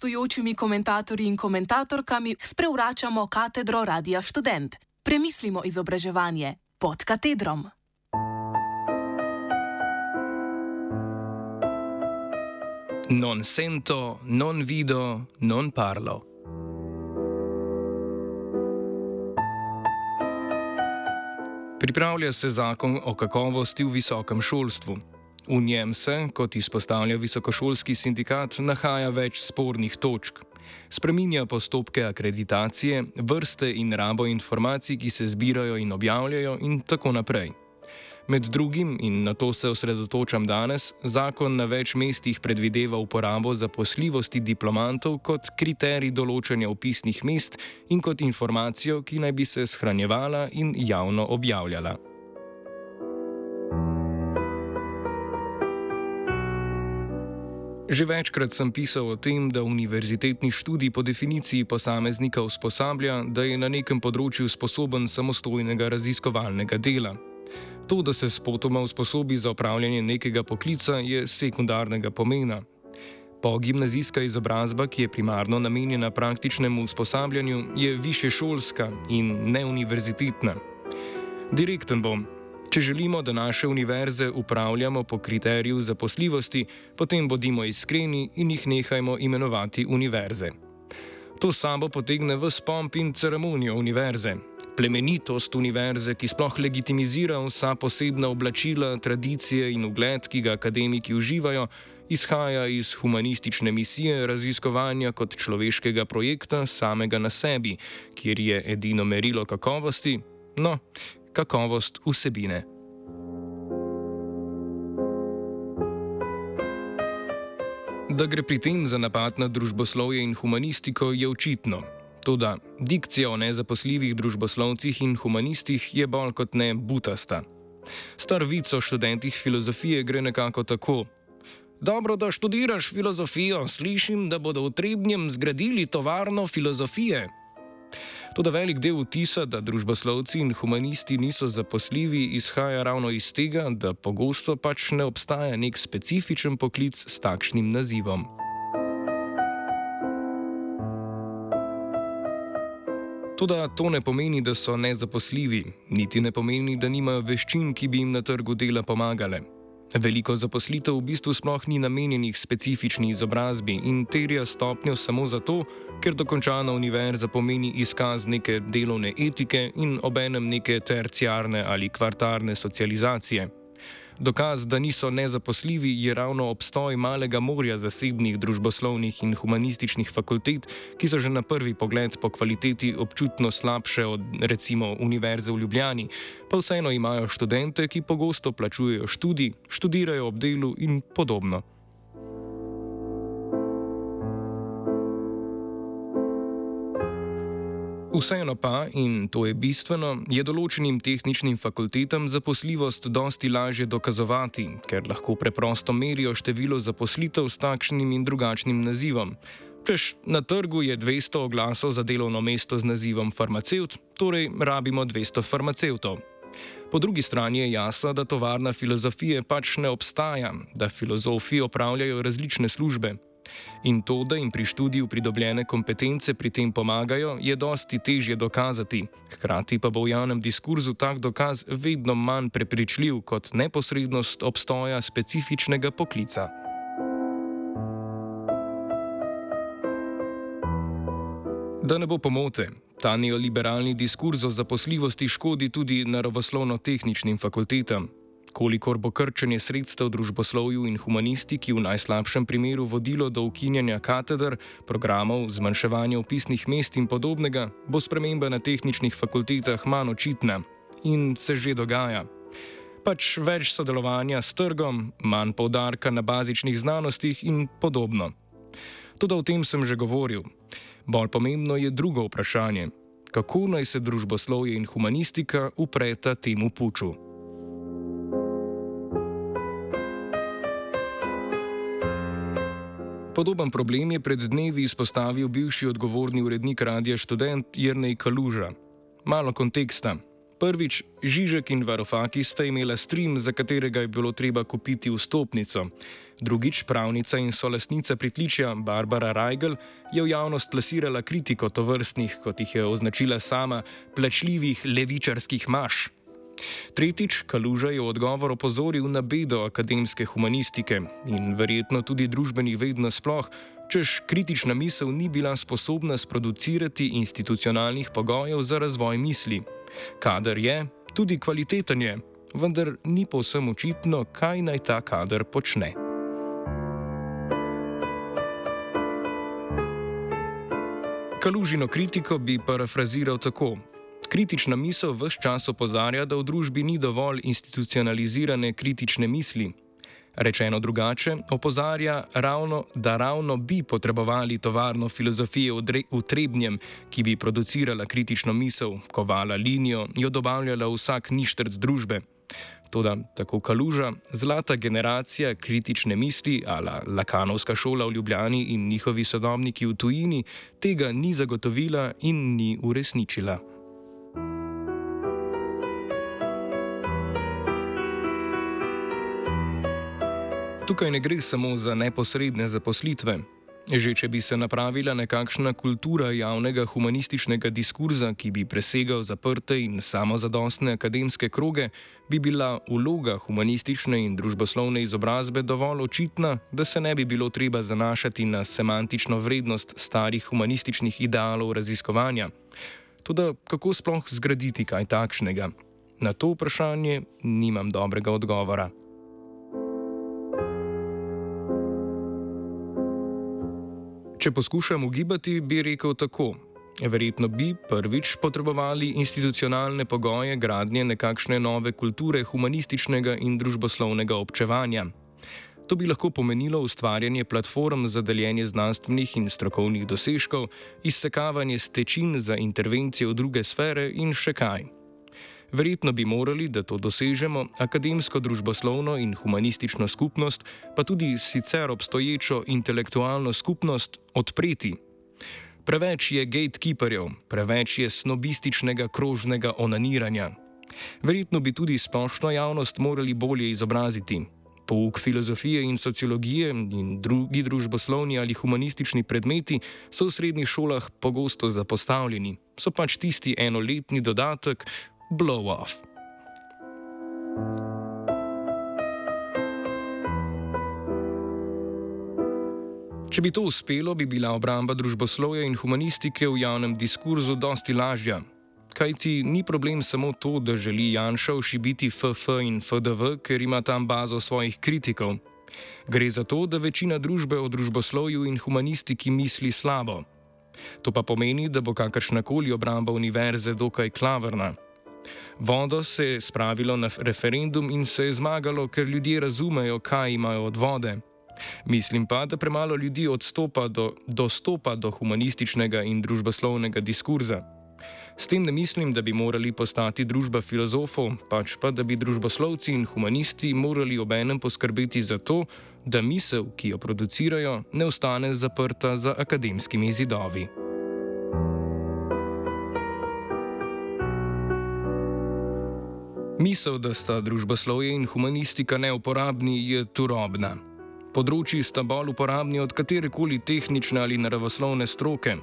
gostujočimi komentatorji in komentatorkami sprevračamo katedro Radia Student. Premislimo izobraževanje pod katedrom. Non sento, non vido, non parlo. Pripravlja se zakon o kakovosti v visokem šolstvu. V njem se, kot izpostavlja visokošolski sindikat, nahaja več spornih točk. Spreminja postopke akreditacije, vrste in rabo informacij, ki se zbirajo in objavljajo, in tako naprej. Med drugim, in na to se osredotočam danes, zakon na več mestih predvideva uporabo zaposljivosti diplomantov kot kriterij določanja upisnih mest in kot informacijo, ki naj bi se shranjevala in javno objavljala. Že večkrat sem pisal o tem, da univerzitetni študij po definiciji posameznika usposablja, da je na nekem področju sposoben samostojnega raziskovalnega dela. To, da se spotoma usposobi za opravljanje nekega poklica, je sekundarnega pomena. Po gimnazijska izobrazba, ki je primarno namenjena praktičnemu usposabljanju, je više šolska in ne univerzitetna. Direkten bom. Če želimo, da naše univerze upravljamo po kriteriju zaposljivosti, potem bodimo iskreni in jih nehajmo imenovati univerze. To sabo potegne v spomp in ceremonijo univerze, plemenitost univerze, ki sploh legitimizira vsa posebna oblačila, tradicije in ugled, ki ga akademiki uživajo, izhaja iz humanistične misije raziskovanja kot človeškega projekta samega na sebi, kjer je edino merilo kakovosti, no, kakovost vsebine. Da gre pri tem za napad na družboslovje in humanistiko, je očitno. Toda dikcija o nezaposljivih družboslovcih in humanistih je bolj kot ne butasta. Star vic o študentih filozofije gre nekako tako. Dobro, da študiraš filozofijo, slišim, da bodo v Trebnjem zgradili tovarno filozofije. Toda velik del vtisa, da družboslovci in humanisti niso zaposljivi, izhaja ravno iz tega, da pogosto pač ne obstaja nek specifičen poklic s takšnim nazivom. Toda to ne pomeni, da so nezaposljivi, niti ne pomeni, da nimajo veščin, ki bi jim na trgu dela pomagale. Veliko zaposlitev v bistvu sploh ni namenjenih specifični izobrazbi in terja stopnjo samo zato, ker dokončana univerza pomeni izkaz neke delovne etike in obenem neke terciarne ali kvartarne socializacije. Dokaz, da niso nezaposljivi, je ravno obstoj malega morja zasebnih družboslovnih in humanističnih fakultet, ki so že na prvi pogled po kvaliteti občutno slabše od recimo Univerze v Ljubljani, pa vseeno imajo študente, ki pogosto plačujejo študij, študirajo ob delu in podobno. Vseeno pa, in to je bistveno, je določenim tehničnim fakultetam zaposljivost dosti lažje dokazovati, ker lahko preprosto merijo število zaposlitev s takšnim in drugačnim nazivom. Češ na trgu je 200 oglasov za delovno mesto z nazivom farmaceut, torej rabimo 200 farmacevtov. Po drugi strani je jasno, da tovarna filozofije pač ne obstaja, da filozofi opravljajo različne službe, In to, da jim pri študiju pridobljene kompetence pri tem pomagajo, je dosti težje dokazati. Hkrati pa bo v javnem diskurzu tak dokaz vedno manj prepričljiv kot neposrednost obstoja specifičnega poklica. Da ne bo pomote, ta neoliberalni diskurz o zaposljivosti škodi tudi naravoslovno-tehničnim fakultetam, Kolikor bo krčenje sredstev družboslovju in humanistiki v najslabšem primeru vodilo do ukinjanja kateder, programov, zmanjševanja upisnih mest in podobnega, bo sprememba na tehničnih fakultetah manj očitna in se že dogaja. Pač več sodelovanja s trgom, manj poudarka na bazičnih znanostih in podobno. Tudi o tem sem že govoril. Bolj pomembno je drugo vprašanje: kako naj se družboslovje in humanistika upreta temu puču? Podoben problem je pred dnevi izpostavil bivši odgovorni urednik Radia Student Jrnej Kaluža. Malo konteksta. Prvič, Žižek in Varofaki sta imela stream, za katerega je bilo treba kupiti vstopnico. Drugič, pravnica in solastnica pritličja Barbara Reigel je v javnost plasirala kritiko tovrstnih, kot jih je označila sama, plačljivih levičarskih maš. Tretjič, Kaluža je v odgovor opozoril na bedo akademske humanistike in verjetno tudi družbenih ved nasploh, čež kritična misel ni bila sposobna sproducirati institucionalnih pogojev za razvoj misli. Kader je, tudi kvaliteten je, vendar ni povsem očitno, kaj naj ta kader počne. Kalužino kritiko bi parafraziral tako: Kritična misel vse čas opozarja, da v družbi ni dovolj institucionalizirane kritične misli. Rečeno drugače, opozarja, ravno, da ravno bi potrebovali tovarno filozofije v Trebnjem, ki bi producirala kritično misel, kovala linijo, jo dobavljala vsak ništrc družbe. Toda tako kaluža, zlata generacija kritične misli, ala Lakanovska šola v Ljubljani in njihovi sodobniki v tujini, tega ni zagotovila in ni uresničila. Tukaj ne gre samo za neposredne zaposlitve. Že če bi se napravila nekakšna kultura javnega humanističnega diskurza, ki bi presegal zaprte in samozadostne akademske kroge, bi bila vloga humanistične in družboslovne izobrazbe dovolj očitna, da se ne bi bilo treba zanašati na semantično vrednost starih humanističnih idealov raziskovanja. Tudi kako sploh zgraditi kaj takšnega? Na to vprašanje nimam dobrega odgovora. Če poskušam ugibati, bi rekel tako. Verjetno bi prvič potrebovali institucionalne pogoje gradnje nekakšne nove kulture humanističnega in družboslovnega občevanja. To bi lahko pomenilo ustvarjanje platform za deljenje znanstvenih in strokovnih dosežkov, izsekavanje stečin za intervencije v druge sfere in še kaj. Verjetno bi morali, da to dosežemo, akademsko družboslovno in humanistično skupnost, pa tudi sicer obstoječo intelektualno skupnost, odpreti. Preveč je gatekeeperjev, preveč je snobističnega krožnega onaniranja. Verjetno bi tudi splošno javnost morali bolje izobraziti. Pouk filozofije in sociologije in drugi družboslovni ali humanistični predmeti so v srednjih šolah pogosto zapostavljeni, so pač tisti enoletni dodatek, blow off. Če bi to uspelo, bi bila obramba družboslovja in humanistike v javnem diskurzu dosti lažja. Kaj ti ni problem samo to, da želi Janša ošibiti FF in FDV, ker ima tam bazo svojih kritikov. Gre za to, da večina družbe o družboslovju in humanistiki misli slabo. To pa pomeni, da bo kakršnakoli obramba univerze dokaj klavrna. Vodo se je spravilo na referendum in se je zmagalo, ker ljudje razumejo, kaj imajo od vode. Mislim pa, da premalo ljudi odstopa do, dostopa do humanističnega in družboslovnega diskurza. S tem ne mislim, da bi morali postati družba filozofov, pač pa, da bi družboslovci in humanisti morali obenem poskrbeti za to, da misel, ki jo producirajo, ne ostane zaprta za akademskimi zidovi. Misel, da sta družboslovje in humanistika neuporabni, je turobna. Področji sta bolj uporabni od katerekoli tehnične ali naravoslovne stroke.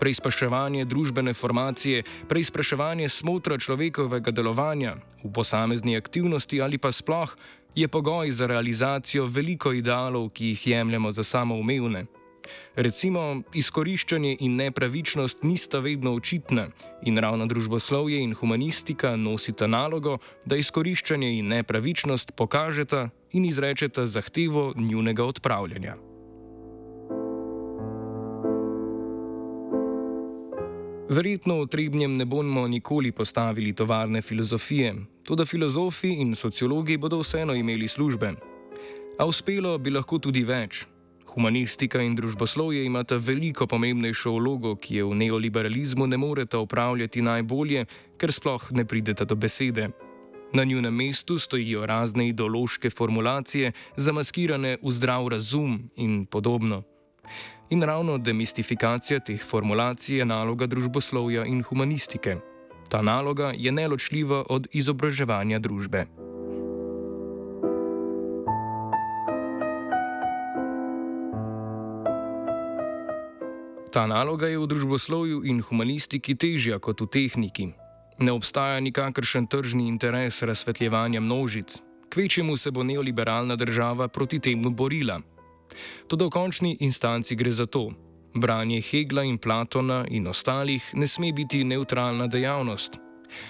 Preizpraševanje družbene formacije, preizpraševanje smotra človekovega delovanja v posamezni aktivnosti ali pa sploh je pogoj za realizacijo veliko idealov, ki jih jemljemo za samoumevne. Recimo, izkoriščanje in nepravičnost nista vedno očitna in ravno družboslovje in humanistika nosita nalogo, da izkoriščanje in nepravičnost pokažeta in izrečeta zahtevo njunega odpravljanja. Verjetno v Trebnjem ne bomo nikoli postavili tovarne filozofije, tudi filozofi in sociologi bodo vseeno imeli službe. A uspelo bi lahko tudi več. Humanistika in družboslovje imata veliko pomembnejšo vlogo, ki je v neoliberalizmu ne moreta upravljati najbolje, ker sploh ne prideta do besede. Na njunem mestu stojijo razne ideološke formulacije, zamaskirane v zdrav razum in podobno. In ravno demistifikacija teh formulacij je naloga družboslovja in humanistike. Ta naloga je neločljiva od izobraževanja družbe. Ta naloga je v družboslovju in humanistiki težja kot v tehniki. Ne obstaja nikakršen tržni interes razsvetljevanja množic, kvečemu se bo neoliberalna država proti temu borila. Tudi v končni instanci gre za to, Branje Hegla in Platona in ostalih ne sme biti neutralna dejavnost.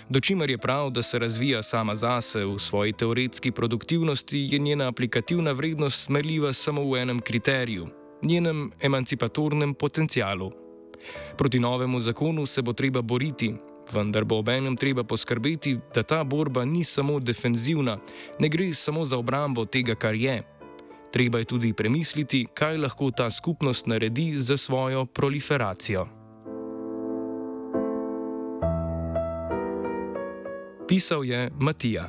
Dočimer je prav, da se razvija sama zase v svoji teoretski produktivnosti, je njena aplikativna vrednost merljiva samo v enem kriteriju - njenem emancipatornem potencialu. Proti novemu zakonu se bo treba boriti, vendar bo obenem treba poskrbeti, da ta borba ni samo defenzivna, ne gre samo za obrambo tega, kar je. Treba je tudi premisliti, kaj lahko ta skupnost naredi za svojo proliferacijo. Pisal je Matija.